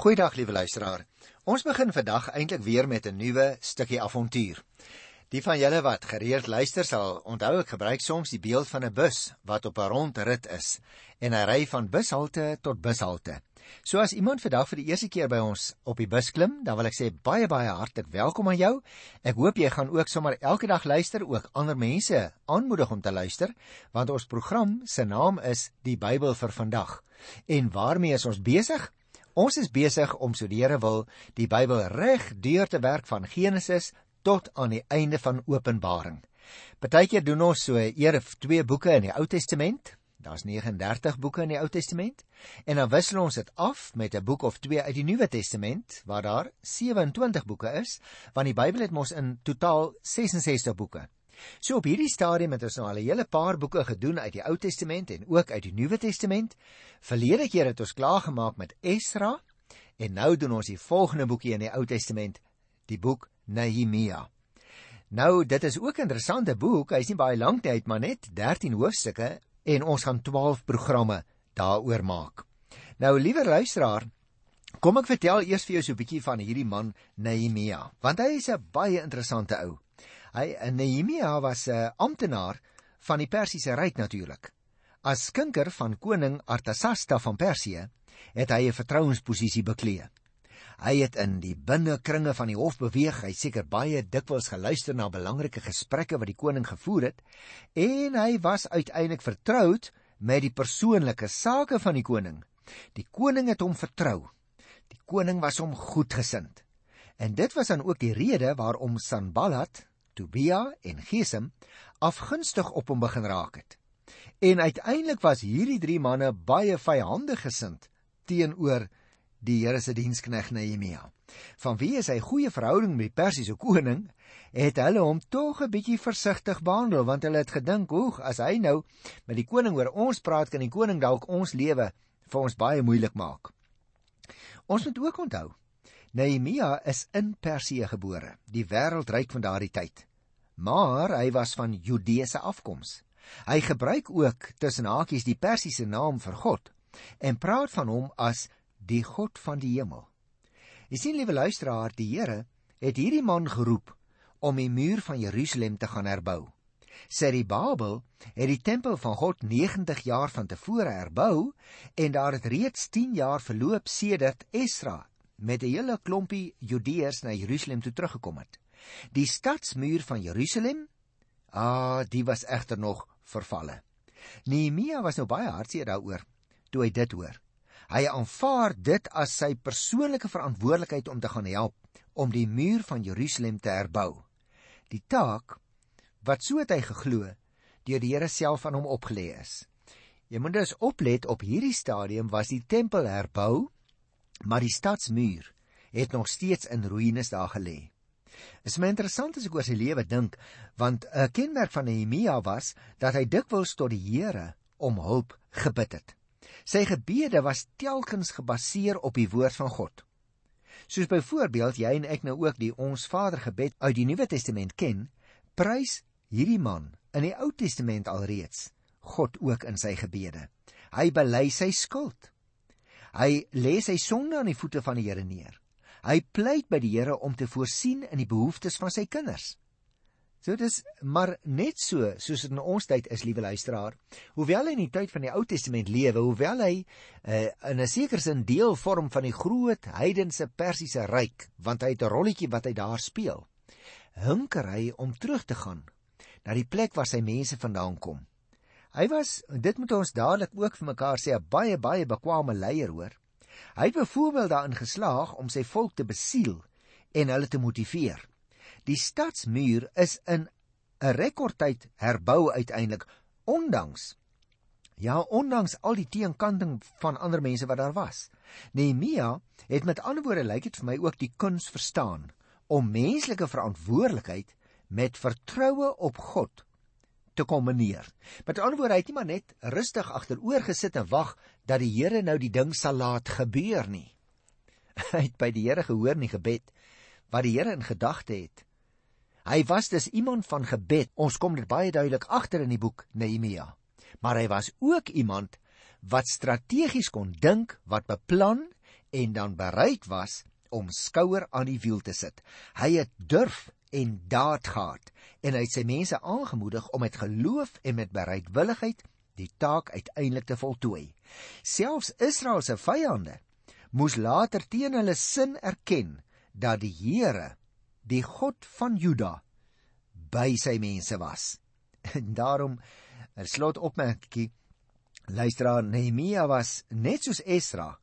Goeiedag liewe luisteraar. Ons begin vandag eintlik weer met 'n nuwe stukkie avontuur. Die van julle wat gereeld luister sal onthou ek gebruik soms die beeld van 'n bus wat op 'n rondrit is en hy ry van bushalte tot bushalte. So as iemand vandag vir die eerste keer by ons op die bus klim, dan wil ek sê baie baie hartlik welkom aan jou. Ek hoop jy gaan ook sommer elke dag luister, ook ander mense aanmoedig om te luister, want ons program se naam is Die Bybel vir vandag. En waarmee is ons besig? Ons is besig om so die Here wil die Bybel reg deur te werk van Genesis tot aan die einde van Openbaring. Partykeer doen ons so eer twee boeke in die Ou Testament. Daar's 39 boeke in die Ou Testament en dan wissel ons dit af met 'n boek of twee uit die Nuwe Testament waar daar 27 boeke is, want die Bybel het mos in totaal 66 boeke. So op hierdie stadium het ons nou al 'n hele paar boeke gedoen uit die Ou Testament en ook uit die Nuwe Testament. Verlede keer het ons klaar gemaak met Esra en nou doen ons die volgende boekie in die Ou Testament, die boek Nehemia. Nou, dit is ook 'n interessante boek. Hy's nie baie lank nie, hy het maar net 13 hoofstukke en ons gaan 12 programme daaroor maak. Nou, liewe luisteraar, kom ek vertel eers vir jou so 'n bietjie van hierdie man Nehemia, want hy is 'n baie interessante ou. Hy Nehemia was 'n amptenaar van die Persiese ryk natuurlik. As skinker van koning Artasasta van Persië het hy 'n vertrouensposisie beklee. Hy het in die binnekringe van die hof beweeg. Hy seker baie dikwels geluister na belangrike gesprekke wat die koning gevoer het en hy was uiteindelik vertroud met die persoonlike sake van die koning. Die koning het hom vertrou. Die koning was hom goedgesind. En dit was dan ook die rede waarom Sanballat Tobia en Gesem afgunstig op hom begin raak het. En uiteindelik was hierdie drie manne baie vyandig gesind teenoor die Here se dienskneg Nehemia. Vanweë sy goeie verhouding met die Persiese koning, het hulle hom tog 'n bietjie versigtig behandel want hulle het gedink, "Oeg, as hy nou met die koning oor ons praat, kan die koning dalk ons lewe vir ons baie moeilik maak." Ons moet ook onthou Nehemia is in Persië gebore, die wêreldryk van daardie tyd. Maar hy was van Judeese afkoms. Hy gebruik ook tussen hakies die Persiese naam vir God en praat van hom as die God van die hemel. Jy sien liewe luisteraar, die Here het hierdie man geroep om die muur van Jerusalem te gaan herbou. Serubabel het die tempel van God 90 jaar van tevore herbou en daar het reeds 10 jaar verloop sedert Esra met 'n hele klompie Judeërs na Jerusalem toe teruggekom het. Die stadsmuur van Jerusalem, ah, die was egter nog vervalle. Nehemia was nou baie hartseer daaroor toe hy dit hoor. Hy aanvaar dit as sy persoonlike verantwoordelikheid om te gaan help om die muur van Jerusalem te herbou. Die taak wat so het hy geglo deur die Here self aan hom opgelê is. Jy moet dus oplet op hierdie stadium was die tempel herbou maar die stadsmuur het nog steeds in ruïnes daar gelê. Is my interessant as ek oor sy lewe dink, want 'n kenmerk van Nehemia was dat hy dikwels tot die Here om hulp gebid het. Sy gebede was telkens gebaseer op die woord van God. Soos byvoorbeeld jy en ek nou ook die Ons Vader gebed uit die Nuwe Testament ken, prys hierdie man in die Ou Testament alreeds God ook in sy gebede. Hy bely sy skuld. Hy lê sy sonde aan die voete van die Here neer. Hy pleit by die Here om te voorsien in die behoeftes van sy kinders. So dis maar net so soos in ons tyd is, liewe luisteraar. Hoewel hy in die tyd van die Ou Testament lewe, hoewel hy uh, in 'n sekere sin deel vorm van die groot heidense Persiese ryk, want hy het 'n rolletjie wat hy daar speel, hunker hy om terug te gaan na die plek waar sy mense vandaan kom. Hy was, dit moet ons dadelik ook vir mekaar sê, 'n baie baie bekwame leier hoor. Hy het byvoorbeeld daarin geslaag om sy volk te besiel en hulle te motiveer. Die stadsmuur is in 'n rekordtyd herbou uiteindelik, ondanks ja, ondanks al die teenkanting van ander mense wat daar was. Nehemia het met ander woorde lyk dit vir my ook die kuns verstaan om menslike verantwoordelikheid met vertroue op God te kombineer. Met ander woorde, hy het nie maar net rustig agteroor gesit en wag dat die Here nou die ding sal laat gebeur nie. Hy het by die Here gehoor in die gebed wat die Here in gedagte het. Hy was dus iemand van gebed. Ons kom dit baie duidelik agter in die boek Nehemia. Maar hy was ook iemand wat strategies kon dink, wat beplan en dan bereid was om skouer aan die wiel te sit. Hy het durf en daad gehad en hy het sy mense aangemoedig om met geloof en met bereidwilligheid die taak uiteindelik te voltooi. Selfs Israel se vyande moes later teen hulle sin erken dat die Here, die God van Juda, by sy mense was. En daarom 'n slot opmerkie. Luisteraar Nehemia was net soos Esra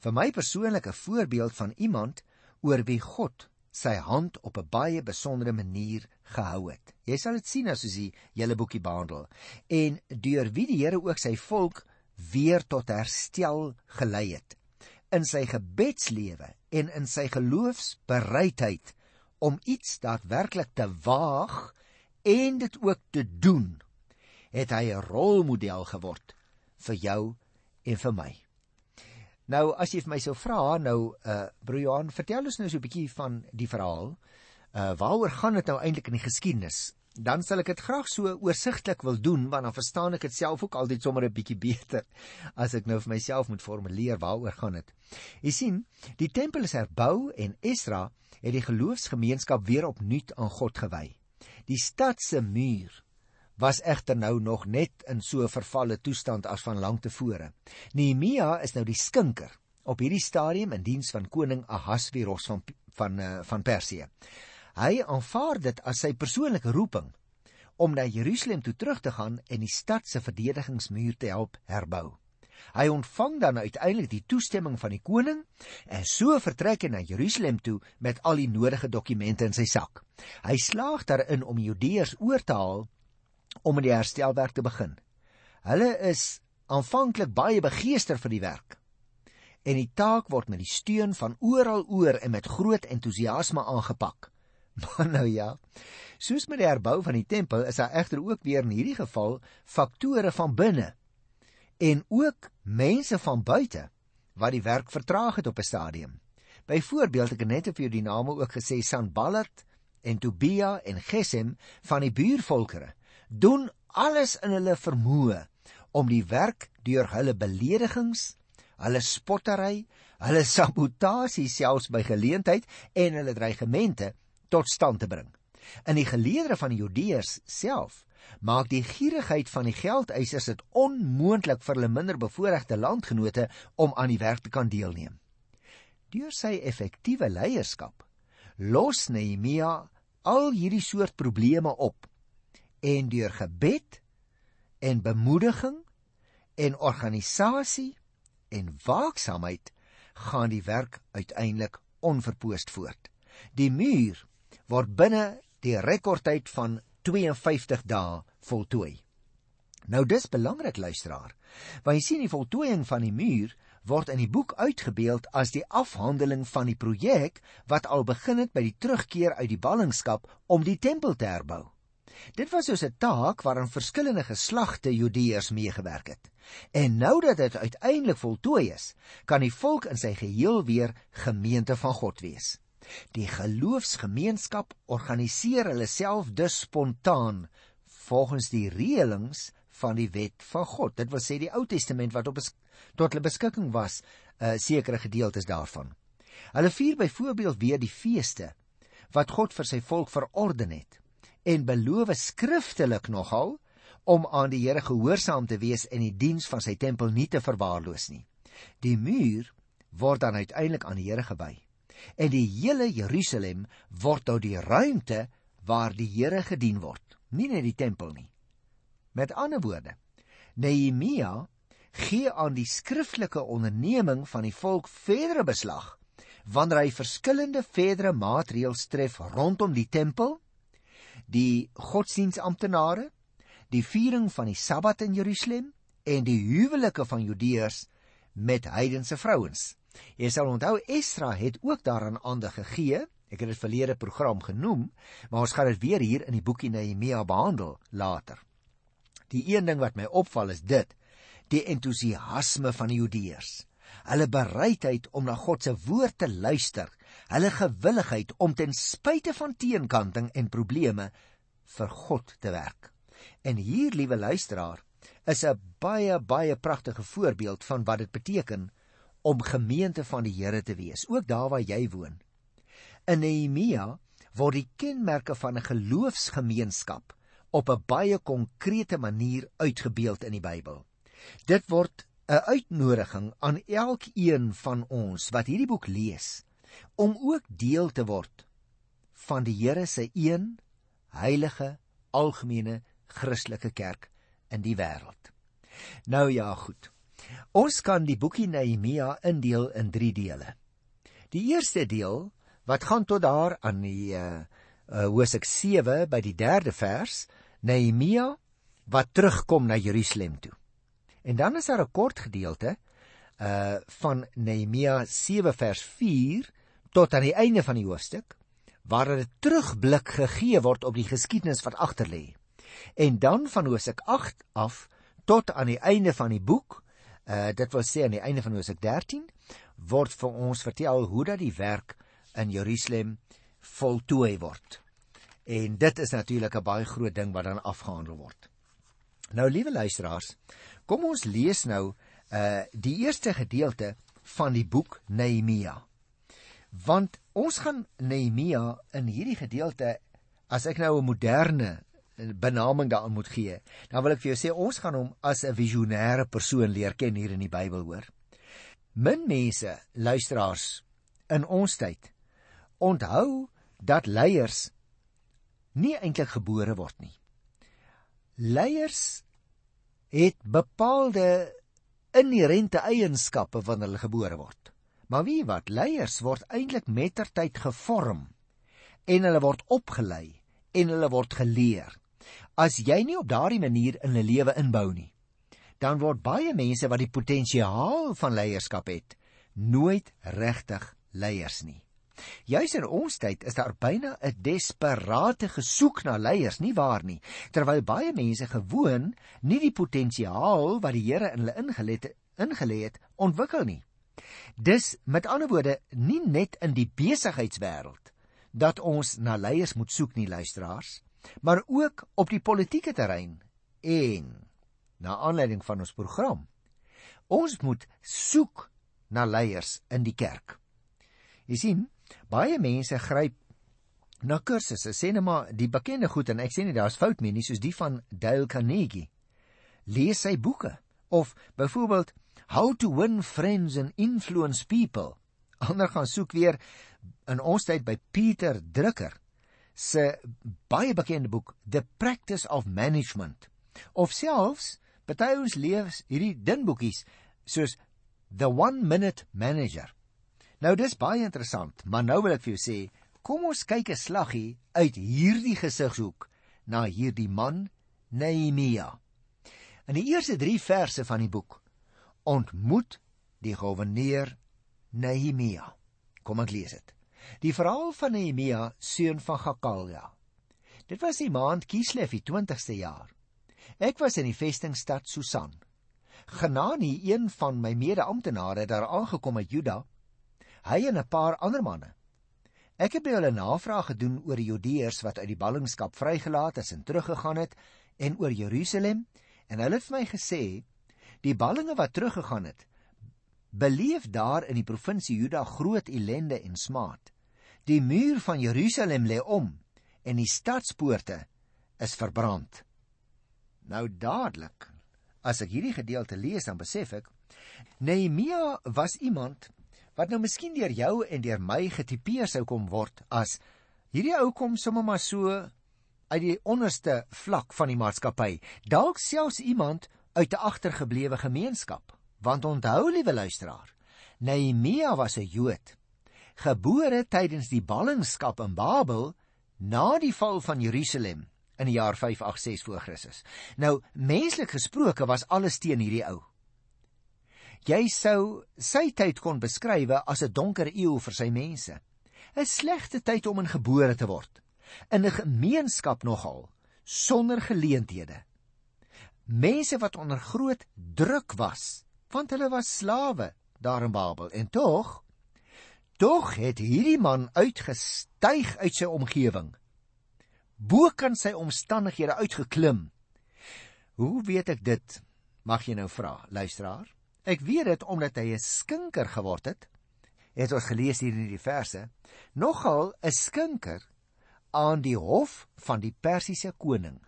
vir my persoonlik 'n voorbeeld van iemand oor wie God sy hand op 'n baie besondere manier gehou het. Jy sal dit sien as jy julle boekie behandel. En deur wie die Here ook sy volk weer tot herstel gelei het in sy gebedslewe en in sy geloofsbereidheid om iets daadwerklik te waag en dit ook te doen, het hy 'n rolmodel geword vir jou en vir my. Nou as jy vir my sou vra, nou uh broer Johan, vertel ons nou so 'n bietjie van die verhaal. Uh waaroor gaan dit nou eintlik in die geskiedenis? Dan sal ek dit graag so oorsigtelik wil doen want dan verstaan ek dit self ook altyd sommer 'n bietjie beter as ek nou vir myself moet formuleer waaroor gaan dit. Jy sien, die tempel is herbou en Esra het die geloofsgemeenskap weer opnuut aan God gewy. Die stad se muur was egter nou nog net in so 'n vervalle toestand as van lank tevore. Nehemia is nou die skinker op hierdie stadium in diens van koning Ahasveros van van van, van Persië. Hy aanvaar dit as sy persoonlike roeping om na Jerusalem toe terug te gaan en die stad se verdedigingsmuur te help herbou. Hy ontvang dan uiteindelik die toestemming van die koning en so vertrek hy na Jerusalem toe met al die nodige dokumente in sy sak. Hy slaag daarin om Judeërs oor te haal om met die herstelwerk te begin. Hulle is aanvanklik baie begeester vir die werk. En die taak word met die steun van oral oor en met groot entoesiasme aangepak. Maar nou ja, soos met die herbou van die tempel is daar egter ook weer in hierdie geval faktore van binne en ook mense van buite wat die werk vertraag het op 'n stadium. Byvoorbeeld ek het net vir jou die name ook gesê Sanballat en Tobia en Gesem van die buurvolkere doen alles in hulle vermoë om die werk deur hulle beledigings, hulle spottery, hulle sabotasie selfs by geleentheid en hulle dreigemente tot stand te bring. In die geleedere van die Judeërs self maak die gierigheid van die geldeisers dit onmoontlik vir hulle minder bevoorregte landgenote om aan die werk te kan deelneem. Deur sy effektiewe leierskap los Nehemia al hierdie soort probleme op en deur gebed en bemoediging en organisasie en waaksaamheid gaan die werk uiteindelik onverpoost voort. Die muur word binne die rekordtyd van 52 dae voltooi. Nou dis belangrik luisteraar, want jy sien die voltooiing van die muur word in die boek uitgebeeld as die afhandeling van die projek wat al begin het by die terugkeer uit die ballingskap om die tempel te herbou. Dit was soos 'n taak waaraan verskillende geslagte Judeërs meegewerk het. En nou dat dit uiteindelik voltooi is, kan die volk in sy geheel weer gemeente van God wees. Die geloofsgemeenskap organiseer hulle self dus spontaan volgens die reëlings van die wet van God. Dit wil sê die Ou Testament wat op tot hulle beskikking was, 'n uh, sekere gedeeltes daarvan. Hulle vier byvoorbeeld weer die feeste wat God vir sy volk verorden het en beloof skriftelik nogal om aan die Here gehoorsaam te wees en die diens van sy tempel nie te verwaarloos nie. Die muur word dan uiteindelik aan die Here gewy en die hele Jerusalem word nou die ruimte waar die Here gedien word, nie net die tempel nie. Met ander woorde, Nehemia gee aan die skriftelike onderneming van die volk verdere beslag wanneer hy verskillende verdere maatreëls tref rondom die tempel, die godsdiensamptenare, die viering van die Sabbat in Jerusalem en die huwelike van Judeërs met heidense vrouens. Jy sal onthou Esra het ook daaraan aandag gegee. Ek het dit verlede program genoem, maar ons gaan dit weer hier in die boekie Nehemia behandel later. Die een ding wat my opval is dit: die entoesiasme van die Judeërs. Hulle bereidheid om na God se woord te luister, hulle gewilligheid om ten spyte van teenkanting en probleme vir God te werk. En hier, liewe luisteraar, is 'n baie baie pragtige voorbeeld van wat dit beteken om gemeente van die Here te wees, ook daar waar jy woon. In Nehemia word die kenmerke van 'n geloofsgemeenskap op 'n baie konkrete manier uitgebeeld in die Bybel. Dit word 'n uitnodiging aan elkeen van ons wat hierdie boek lees om ook deel te word van die Here se een heilige algemene Christelike kerk in die wêreld. Nou ja, goed. Ons kan die boekie Nehemia indeel in 3 dele. Die eerste deel wat gaan tot daar aan die uh, uh Hosea 7 by die 3de vers, Nehemia wat terugkom na Jerusalem toe. En dan is daar 'n kort gedeelte uh van Nehemia 7 vers 4 tot aan die einde van die hoofstuk waar 'n terugblik gegee word op die geskiedenis wat agter lê. En dan van Hosea 8 af tot aan die einde van die boek, uh dit wil sê aan die einde van Hosea 13, word vir ons vertel hoe dat die werk in Jerusalem voltooi word. En dit is natuurlik 'n baie groot ding wat dan afgehandel word. Nou liewe luisteraars, kom ons lees nou uh die eerste gedeelte van die boek Nehemia. Want ons gaan Nehemia in hierdie gedeelte as ek nou 'n moderne benaming daaraan moet gee, dan wil ek vir jou sê ons gaan hom as 'n visionêre persoon leer ken hier in die Bybel hoor. Min mense, luisteraars, in ons tyd onthou dat leiers nie eintlik gebore word nie. Leiers het bepaalde inherente eienskappe wanneer hulle gebore word. Maar wie wat leiers word eintlik mettertyd gevorm en hulle word opgelei en hulle word geleer. As jy nie op daardie manier in 'n lewe inbou nie, dan word baie mense wat die potensiaal van leierskap het, nooit regtig leiers nie. Juis in ons tyd is daar byna 'n desperate gesoek na leiers, nie waar nie? Terwyl baie mense gewoon nie die potensiaal wat die Here in hulle ingelê het, ingelê het, ontwikkel nie. Dis met ander woorde nie net in die besigheidswêreld dat ons na leiers moet soek nie, luisteraars, maar ook op die politieke terrein en na aanleiding van ons program. Ons moet soek na leiers in die kerk. Jy sien, Baie mense gryp na kursusse, sê net maar die bekende goed en ek sê nie daar's fout mee nie, soos die van Dale Carnegie. Lees sy boeke of byvoorbeeld How to Win Friends and Influence People. Ander gaan soek weer in ons tyd by Pieter Drucker se baie bekende boek The Practice of Management. Of selfs party ons lees hierdie dun boekies soos The 1 Minute Manager. Nou dis baie interessant, maar nou wil ek vir jou sê, kom ons kyk 'n slaggie uit hierdie gesigshoek na hierdie man Nehemia. In die eerste 3 verse van die boek ontmoet die goewerneur Nehemia. Kom ek lees dit. Die verhaal van Nehemia, seun van Gakalia. Dit was die maand Kislev, die 20ste jaar. Ek was in die vestingstad Susan. Genani, een van my mede-amptenare, het daar aangekom uit Juda hy en 'n paar ander manne. Ek het by hulle navraag gedoen oor die Judeërs wat uit die ballingskap vrygelaat is en teruggegaan het en oor Jerusalem en hulle het vir my gesê die ballinge wat teruggegaan het beleef daar in die provinsie Juda groot ellende en smaad. Die muur van Jerusalem lê om en die stadspoorte is verbrand. Nou dadelik as ek hierdie gedeelte lees dan besef ek Nehemia was iemand wat nou miskien deur jou en deur my getipeer sou kom word as hierdie ou kom sommer maar so uit die onderste vlak van die maatskappy, dalk selfs iemand uit 'n agtergeblewe gemeenskap. Want onthou liewe luisteraar, Nehemia was 'n Jood, gebore tydens die ballingskap in Babel na die val van Jerusalem in die jaar 586 voor Christus. Nou, menslik gesproke was alles teen hierdie ou jy sou sy tyd kon beskryf as 'n donker eeu vir sy mense. 'n Slegte tyd om in gebore te word. In 'n gemeenskap nogal sonder geleenthede. Mense wat onder groot druk was, want hulle was slawe daar in Babel en tog tog het hierdie man uitgestyg uit sy omgewing. Bo kan sy omstandighede uitgeklim. Hoe weet ek dit? Mag jy nou vra, luisteraar? Ek weet dit omdat hy 'n skinker geword het. Het ons gelees hier in die verse, nogal 'n skinker aan die hof van die Persiese koning.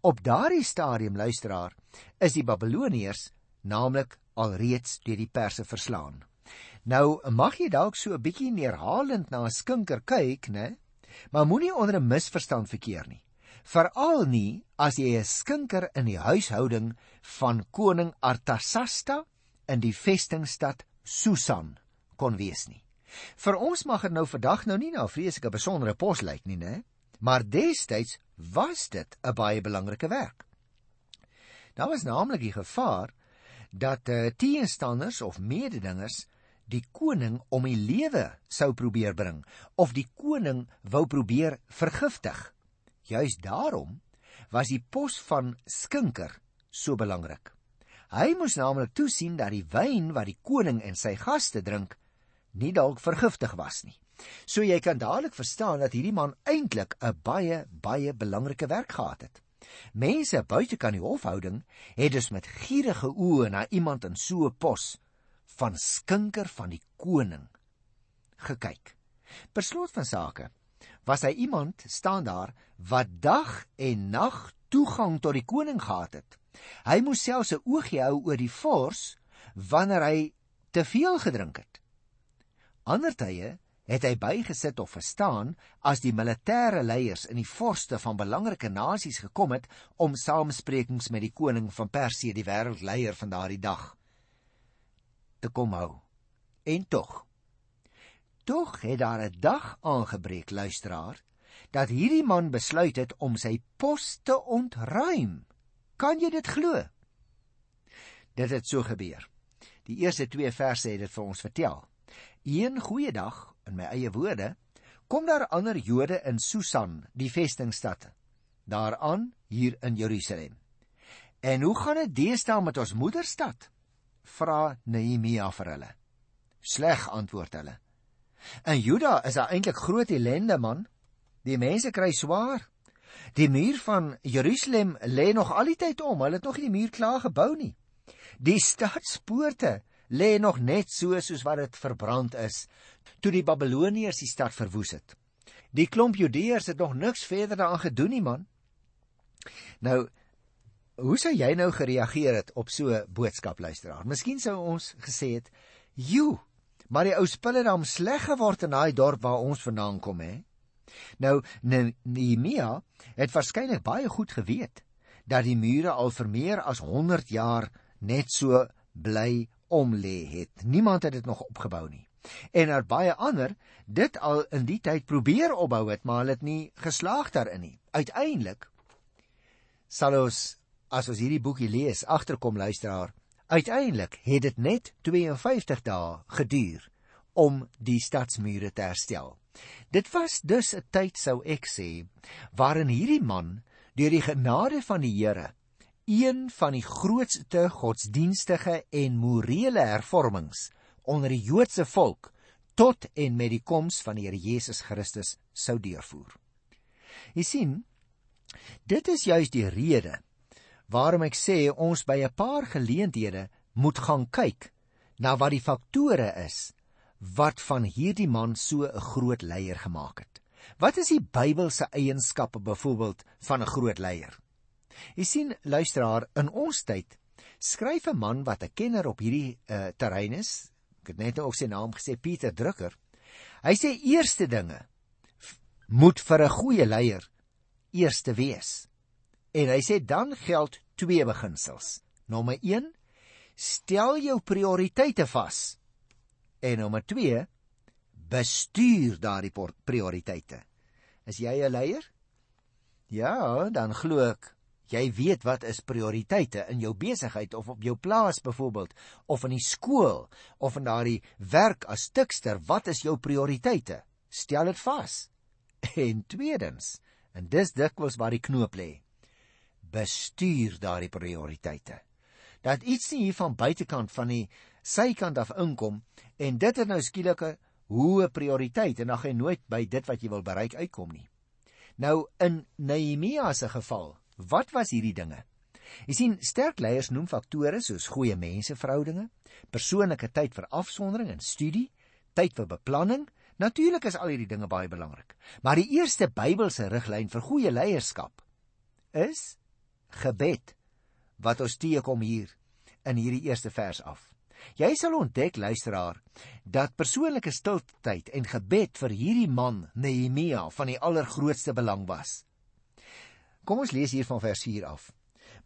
Op daardie stadium luisteraar is die Babiloniërs naamlik alreeds deur die Perse verslaan. Nou mag jy dalk so 'n bietjie neerhalend na 'n skinker kyk, né? Maar moenie onder 'n misverstand verkeer nie. Veral nie as jy 'n skinker in die huishouding van koning Artasasta in die vestingstad Susan kon wees nie. Vir ons mag dit nou vandag nou nie na 'n vreeslike besondere pos lyk nie, né? Maar destyds was dit 'n baie belangrike werk. Daar was naamlik die gevaar dat uh, teenstanders of mededingers die koning om die lewe sou probeer bring of die koning wou probeer vergiftig. Juist daarom was die pos van skinker so belangrik. Hy moes naamlik toesien dat die wyn wat die koning en sy gaste drink nie dalk vergiftig was nie. So jy kan dadelik verstaan dat hierdie man eintlik 'n baie baie belangrike werk gehad het. Mense buite kan die hofhouding het dus met gierige oë na iemand in so 'n pos van skinker van die koning gekyk. Per slot van sake was hy iemand staan daar wat dag en nag toegang tot die koning gehad het. Hy moes selfs 'n oogie hou oor die vors wanneer hy te veel gedrink het. Ander tye het hy bygesit of verstaan as die militêre leiers in die vorste van belangrike nasies gekom het om samesprekings met die koning van Persië, die wêreldleier van daardie dag, te kom hou. En tog tog het daar 'n dag aangebreek, luisteraar, dat hierdie man besluit het om sy pos te ontruim. Kan jy dit glo? Dit het so gebeur. Die eerste 2 verse het dit vir ons vertel. Een goeie dag, in my eie woorde, kom daar ander Jode in Susan, die vestingstad, daaraan hier in Jerusalem. En hoe gaan dit deesdae met ons moederstad? vra Nehemia vir hulle. Sleg antwoord hulle. In Juda is daar eintlik groot ellende man. Die mense kry swaar. Die muur van Jerusalem lê nog altyd om. Hulle het nog nie die muur klaar gebou nie. Die stadspoorte lê nog net so soos wat dit verbrand is toe die Babiloniërs die stad verwoes het. Die klomp Judeërs het nog niks verder daaraan gedoen nie man. Nou Hoe sou jy nou gereageer het op so 'n boodskap luisteraar? Miskien sou ons gesê het: "Jo, maar die ou spille het hom sleg geword in daai dorp waar ons vandaan kom, hè?" Nou Nehemia het waarskynlik baie goed geweet dat die mure al vir meer as 100 jaar net so bly om lê het. Niemand het dit nog opgebou nie. En er baie ander dit al in die tyd probeer opbou het, maar hulle het nie geslaag daarin nie. Uiteindelik sal ons as ons hierdie boekie lees, agterkom luisteraar, uiteindelik het dit net 52 dae geduur om die stadsmure te herstel. Dit was dus 'n tyd sou ek sê waarin hierdie man deur die genade van die Here een van die grootste godsdienstige en morele hervormings onder die Joodse volk tot en met die koms van die Here Jesus Christus sou deurvoer. Jy sien, dit is juis die rede waarom ek sê ons by 'n paar geleenthede moet gaan kyk na wat die faktore is wat van hierdie man so 'n groot leier gemaak het. Wat is die Bybelse eienskappe byvoorbeeld van 'n groot leier? Jy sien, luisteraar, in ons tyd skryf 'n man wat 'n kenner op hierdie uh, terrein is, ek het net nou ook sy naam gesê Pieter Drucker. Hy sê eerste dinge moet vir 'n goeie leier eerste wees. En hy sê dan geld twee beginsels. Nommer 1: Stel jou prioriteite vas. En nommer 2: Bestuur daardie prioriteite. Is jy 'n leier? Ja, dan glo ek jy weet wat is prioriteite in jou besigheid of op jou plaas byvoorbeeld of in die skool of in daardie werk as stukster, wat is jou prioriteite? Stel dit vas. En tweedens, en dis dikwels waar die knoop lê bestuur daardie prioriteite. Dat iets nie hier van buitekant van die sykant af inkom en dit het nou skielik 'n hoë prioriteit en dan gaan jy nooit by dit wat jy wil bereik uitkom nie. Nou in Nehemia se geval, wat was hierdie dinge? Jy sien, sterk leiers noem faktore soos goeie menseverhoudinge, persoonlike tyd vir afsondering en studie, tyd vir beplanning. Natuurlik is al hierdie dinge baie belangrik, maar die eerste Bybelse riglyn vir goeie leierskap is gebed wat ons teekom hier in hierdie eerste vers af. Jy sal ontdek luisteraar dat persoonlike stiltyd en gebed vir hierdie man Nehemia van die allergrootste belang was. Kom ons lees hier van vers 4 af.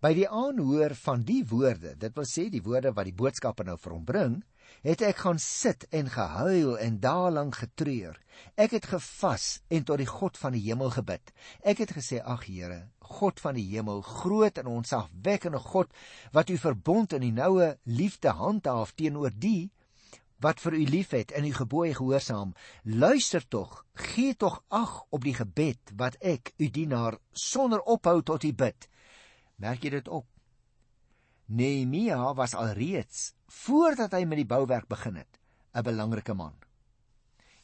By die aanhoor van die woorde, dit wil sê die woorde wat die boodskapper nou vir hom bring, het ek gaan sit en gehuil en daarlang getreur. Ek het gevas en tot die God van die hemel gebid. Ek het gesê: "Ag Here, God van die hemel, groot en onsagwekkende God, wat u verbond in die noue liefde handhaaf teenoor die wat vir u liefhet en u gebooie gehoorsaam, luister tog, gee tog ag op die gebed wat ek, u dienaar, sonder ophou tot u bid." Merk jy dit op? Nehemia was alreeds voordat hy met die bouwerk begin het, 'n belangrike man.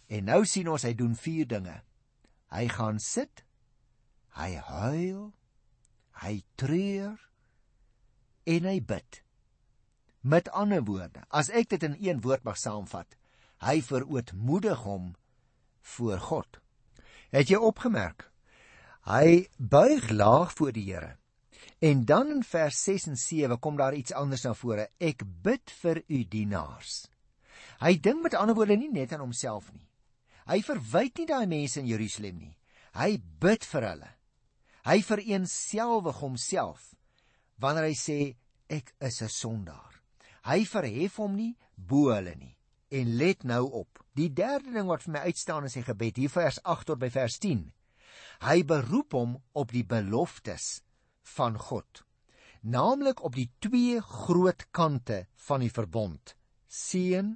En nou sien ons hy doen vier dinge. Hy gaan sit, hy huil, hy treur en hy bid. Met ander woorde, as ek dit in een woord mag saamvat, hy verootmoedig hom voor God. Het jy opgemerk? Hy buig laag voor die Here. En dan in vers 6 en 7 kom daar iets anders na vore. Ek bid vir u dienaars. Hy dink met ander woorde nie net aan homself nie. Hy verwyd nie daai mense in Jerusalem nie. Hy bid vir hulle. Hy vereenselwig homself wanneer hy sê ek is 'n sondaar. Hy verhef hom nie bo hulle nie. En let nou op. Die derde ding wat vir my uitstaan in sy gebed, hier vers 8 tot by vers 10. Hy beroep hom op die beloftes van God, naamlik op die twee groot kante van die verbond: seën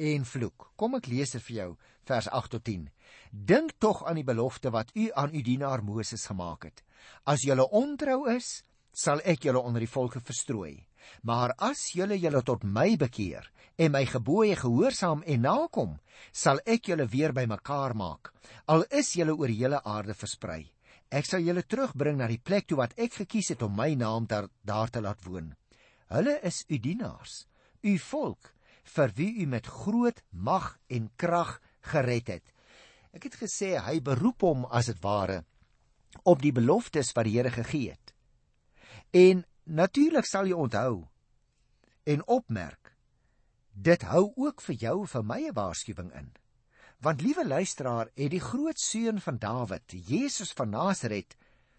en vloek. Kom ek lees dit vir jou, vers 8 tot 10. Dink tog aan die belofte wat u aan u dienaar Moses gemaak het. As julle ontrou is, sal ek julle onder die volke verstrooi. Maar as julle julle tot my bekeer en my gebooie gehoorsaam en nakom, sal ek julle weer bymekaar maak, al is julle oor hele aarde versprei. Ek sal julle terugbring na die plek toe wat ek gekies het om my naam daar, daar te laat woon. Hulle is u dienaars, u volk vir wie u met groot mag en krag gered het. Ek het gesê hy beroep hom as dit ware op die beloftes wat die Here gegee het. En natuurlik sal jy onthou en opmerk dit hou ook vir jou vir my 'n waarskuwing in. Want liewe luisteraar, het die groot seun van Dawid, Jesus van Nasaret,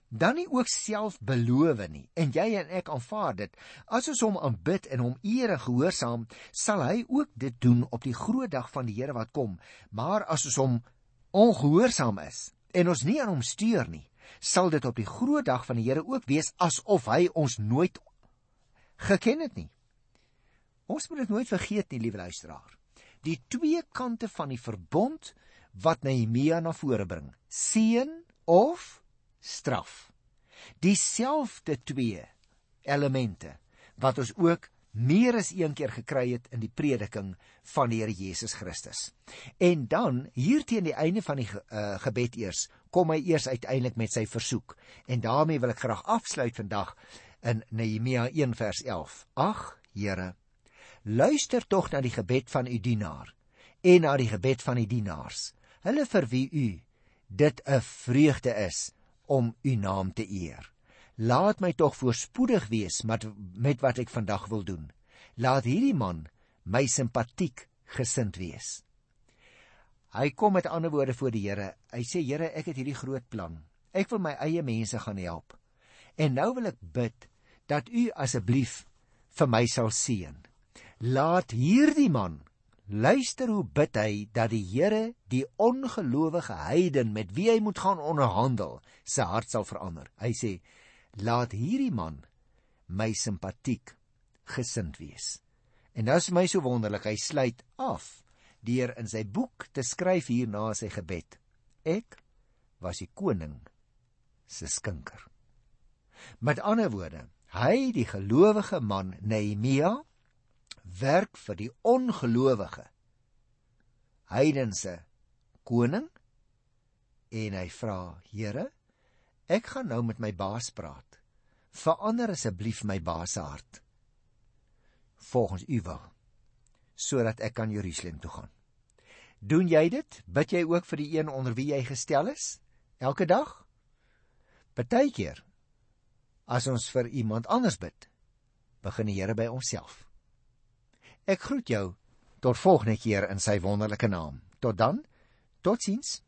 dan nie ook self beloof nie. En jy en ek aanvaar dit. As ons hom aanbid en hom eer en gehoorsaam sal hy ook dit doen op die groot dag van die Here wat kom. Maar as ons hom ongehoorsaam is en ons nie aan hom steur nie sal dit op die groot dag van die Here ook wees asof hy ons nooit geken het nie ons moet dit nooit vergeet nie liewe luisteraar die twee kante van die verbond wat Nehemia na vore bring: seën of straf. Dieselfde twee elemente wat ons ook meer as een keer gekry het in die prediking van die Here Jesus Christus. En dan hier teen die einde van die uh, gebed eers kom hy eers uiteindelik met sy versoek. En daarmee wil ek graag afsluit vandag in Nehemia 1 vers 11. Ag Here, luister tog na die gebed van u dienaar en na die gebed van die dienaars hulle vir wie u dit 'n vreugde is om u naam te eer laat my tog voorspoedig wees met met wat ek vandag wil doen. Laat hierdie man my simpatiek gesind wees. Hy kom met ander woorde voor die Here. Hy sê Here ek het hierdie groot plan. Ek wil my eie mense gaan help. En nou wil ek bid dat u asseblief vir my sal seën. Laat hierdie man luister hoe bid hy dat die Here die ongelowige heiden met wie hy moet gaan onderhandel, sy hart sal verander. Hy sê: "Laat hierdie man my simpatiek gesind wees." En dit is my so wonderlik, hy sluit af deur in sy boek te skryf hier na sy gebed. Ek was die koning se skinker. Met ander woorde, hy die gelowige man Nehemia werk vir die ongelowige heidense koning en hy vra Here ek gaan nou met my baas praat verander asseblief my baas se hart volgens u wil sodat ek kan Jerusalem toe gaan. Doen jy dit? Bid jy ook vir die een onder wie jy gestel is elke dag? Partykeer as ons vir iemand anders bid, begin die Here by onsself. Ek groet jou tot volgende keer in sy wonderlike naam. Tot dan. Totsiens.